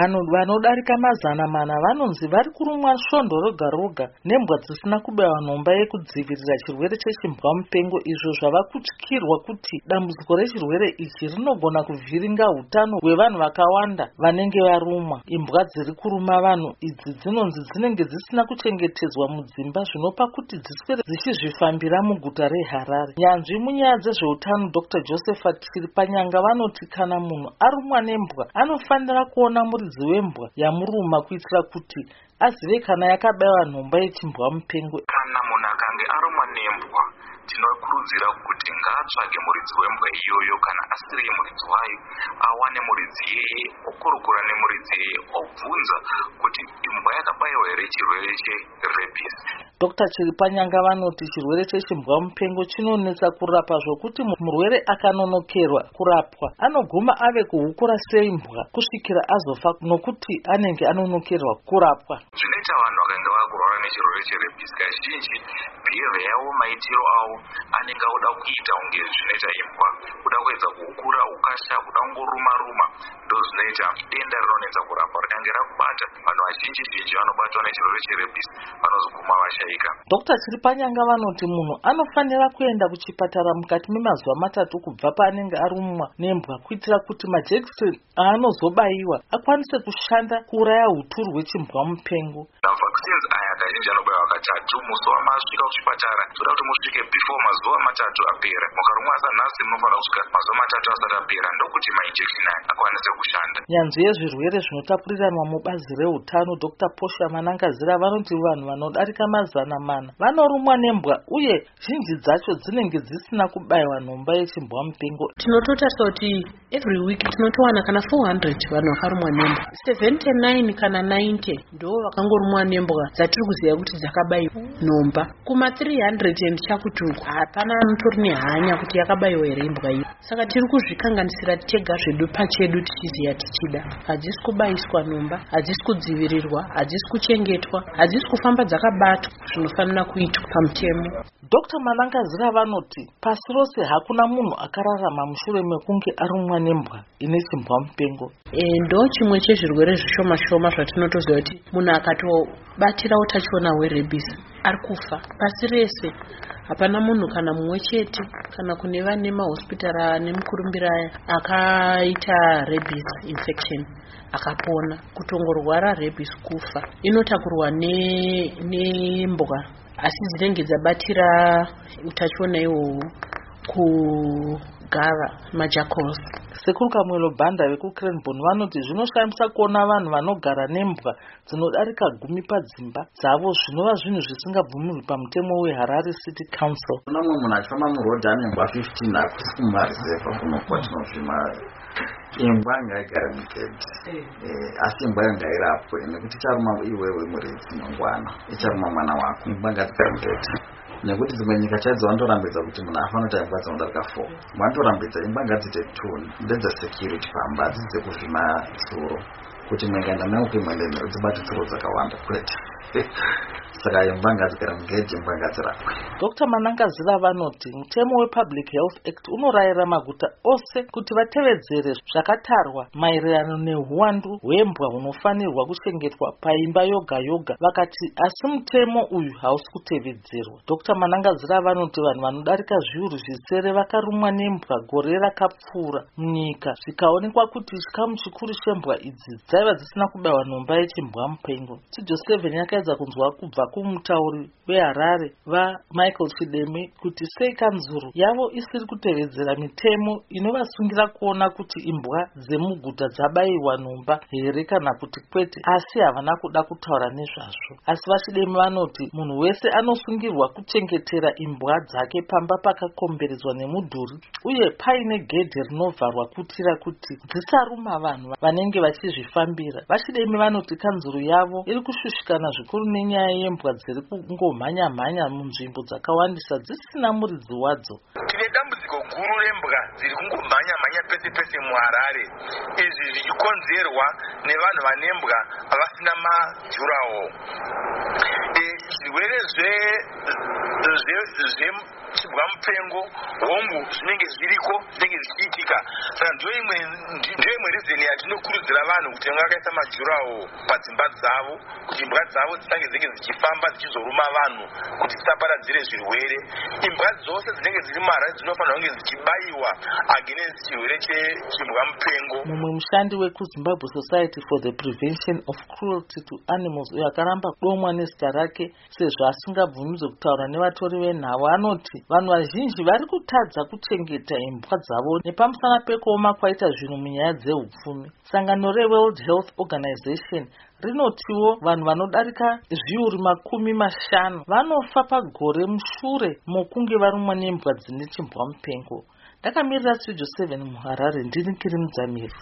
vanhu vanodarika mazana mana vanonzi vari kurumwa svondo roga roga nembwa dzisina kubewa nhomba yekudzivirira chirwere chechimbwa mupengo. Izvo zvava kutyirwa kuti dambudziko rechirwere ichi rinogona kuvhiringa utano hwevanhu vakawanda vanenge varumwa. Imbwa dziri kuruma vanhu idzi dzinonzi dzinenge dzisina kuchengetedzwa mudzimba zvinopa kuti dziswere dzichizvifambira muguta reharare. Nyanzvi munyaya dzezveutano dr. Josephat chiripanyanga vanoti kana munhu arumwa nembwa anofanira kuona muri muridzi wembwa yamuruma kuitira kuti azive kana yakabayiwa nhomba yechimbwa mupengo. Kana munhu akange arumwa nembwa tinokurudzira kuti ngaatsvage muridzi wembwa iyoyo kana asiri muridzi wayo awane muridzi yeye okurukura nemuridzi yeye obvunza kuti imbwa yakabayiwa here chirwere cherebis dr chiripanyanga vanoti chirwere chechimbwa mupengo chinonetsa kurapa zvokuti murwere akanonokerwa kurapwa. Anoguma ave kuhukura seimbwa kusvikira azofa nokuti anenge anonokerwa kurapwa. Zvinoita vanhu vakanga vakurwara nechirwere cherebis kazhinji bhihevha yavo maitiro avo anenge auda kuita kunge zvinoita imbwa kuda kuedza kuhukura ukasha kuda kungoruma ruma ndo zvinoita denda rinonetsa kurapa rikange rakubata. Vanhu vazhinji zhinji vanobatwa nechirwere cherebis vanozoguma vashaika. Dr chiripanyanga vanoti munhu anofanira kuenda kuchipatara mukati memazuva matatu kubva paanenge arumwa nembwa kuitira kuti majekiseni aanozobayiwa akwanise kushanda kuuraya huturu hwechimbwa mupengo. Mavaccines kazhinji anobayiwa katatu musi wamasvika kuchipatara toda kuti musvike before mazuva matatu apera. Mukarumwa sanhasi munofanira kusvika mazuva matatu asati apera ndokuti mainjection aya akwanise kushanda. Nyanzvi yezvirwere zvinotapuriranwa mubazi reutano dr. Posha manangazira vanoti vanhu vanodarika mazana mana vanorumwa nembwa uye zhinji dzacho dzinenge dzisina kubayiwa nhomba yechimbwa mupengo. Tinototarisa kuti every week tinotowana kana 400 vanhu vakarumwa nembwa. 79 kana 90 ndo vakangorumwa nembwa dzatiri kuziva kuti dzakabayiwa nhomba kuma 300 and chakutuku hapana anotori nehanya kuti yakabayiwa here imbwa iyo saka tiri kuzvikanganisira tega zvedu pachedu tichiziva tichida. Hadzisi kubayiswa nhomba hadzisi kudzivirirwa hadzisi kuchengetwa hadzisi kufamba dzakabatwa zvinofanira kuitwa pamutemo. Dr manangazira vanoti pasi rose hakuna munhu akararama mushure mekunge arumwa nembwa ine chimbwa mupengo. E, ndo chimwe chezvirwere zvishoma shoma zvatinotoziva kuti munhu akatobatira utachiona hwerebis ari kufa pasi rese hapana munhu kana mumwe chete kana kune vane mahospitari nemukurumbira aya akaita rebis infection akapona. Kutongorwara rebis kufa. Inotakurwa nembwa ne asi dzinenge dzabatira utachiona ihwohwo kugava majacals sekuru kamwelo bhanda vekucranbon vanoti zvinoshamisa kuona vanhu vanogara nembwa dzinodarika gumi padzimba dzavo zvinova zvinhu zvisingabvumirwi pamutemo weharare city council. Kuna mumwe munhu achifamba murodhi ane mbwa 15 hakusi kumarizeva kuno kwatinozvima imbwa ngaigare mugedhi asi imbwa yo ngairapwe nekuti icharuma iwewe muredzi mangwana icharuma mwana wako. Imbwa ngadzigare mugedhi nekuti dzimwe nyika chaidzo vanotorambidza kuti munhu afanota imbwa dzinodarika four vanotorambidza imbwa ngadziite two ndedzesecurity pamba hadzisi dzekuvhima tsuro kuti mwengaenda meukuimwende mhero dzibate tsuro dzakawanda kwete saka imbwa ngadzigara mugedhi imbwa ngadzirapwe dr manangazira vanoti mutemo wepublic health act unorayira maguta ose kuti vatevedzere zvakatarwa maererano neuwandu hwembwa hunofanirwa kuchengetwa paimba yoga yoga. Vakati asi mutemo uyu hausi kutevedzerwa. Dr manangazira vanoti vanhu vanodarika zviuru zvisere vakarumwa nembwa gore rakapfuura munyika zvikaonekwa kuti chikamu chikuru chembwa idzi dzaiva dzisina kubayiwa nhomba yechimbwa mupengo studio 7 yakaedza kunzwa kubva kumutauri weharare vamichael chideme kuti sei kanzuro yavo isiri kutevedzera mitemo inovasungira kuona kuti imbwa dzemuguta dzabayirwa nhomba here kana kuti kwete asi havana kuda kutaura nezvazvo. Asi vachideme vanoti munhu wese anosungirwa kuchengetera imbwa dzake pamba pakakomberedzwa nemudhuri uye paine gedhe rinovharwa kuitira kuti dzisaruma vanhu vanenge vachizvifambira. Vachideme vanoti kanzuro yavo iri kushushikana zvikuru nenyaya yembwa dziri kungomhanya mhanya munzvimbo dzakawandisa dzisina muridzi wadzo. Tine dambudziko guru rembwa dziri kungomhanya mhanya pese pese muharare. Izvi zvichikonzerwa nevanhu vanembwa vasina majurawo zvirwere chibwa mupengo hongu zvinenge zviriko zvinenge zvichiitika saka ndiyo imwe rizeni yatinokurudzira vanhu kuti vange vakaisa majurawo padzimba dzavo kuti imbwa dzavo dzisange dzinenge dzichifamba dzichizoruma vanhu kuti dzisaparadzire zvirwere. Imbwa dzose dzinenge dziri muharare dzinofanira kunge dzichibayiwa against chirwere chechimbwa mupengo. Mumwe mushandi wekuzimbabwe society for the prevention of cruelty to animals uyo akaramba kudomwa nezita rake sezvo asingabvumidzwe kutaura nevatori venhavo anoti vanhu vazhinji vari kutadza kuchengeta imbwa dzavo nepamusana pekuoma kwaita zvinhu munyaya dzeupfumi sangano reworld health organization rinotiwo vanhu vanodarika zviuru makumi mashanu vanofa pagore mushure mokunge varumwa nembwa dzine chimbwa mupengo ndakamirira studio 7 muharare ndiri kiri mudzamiri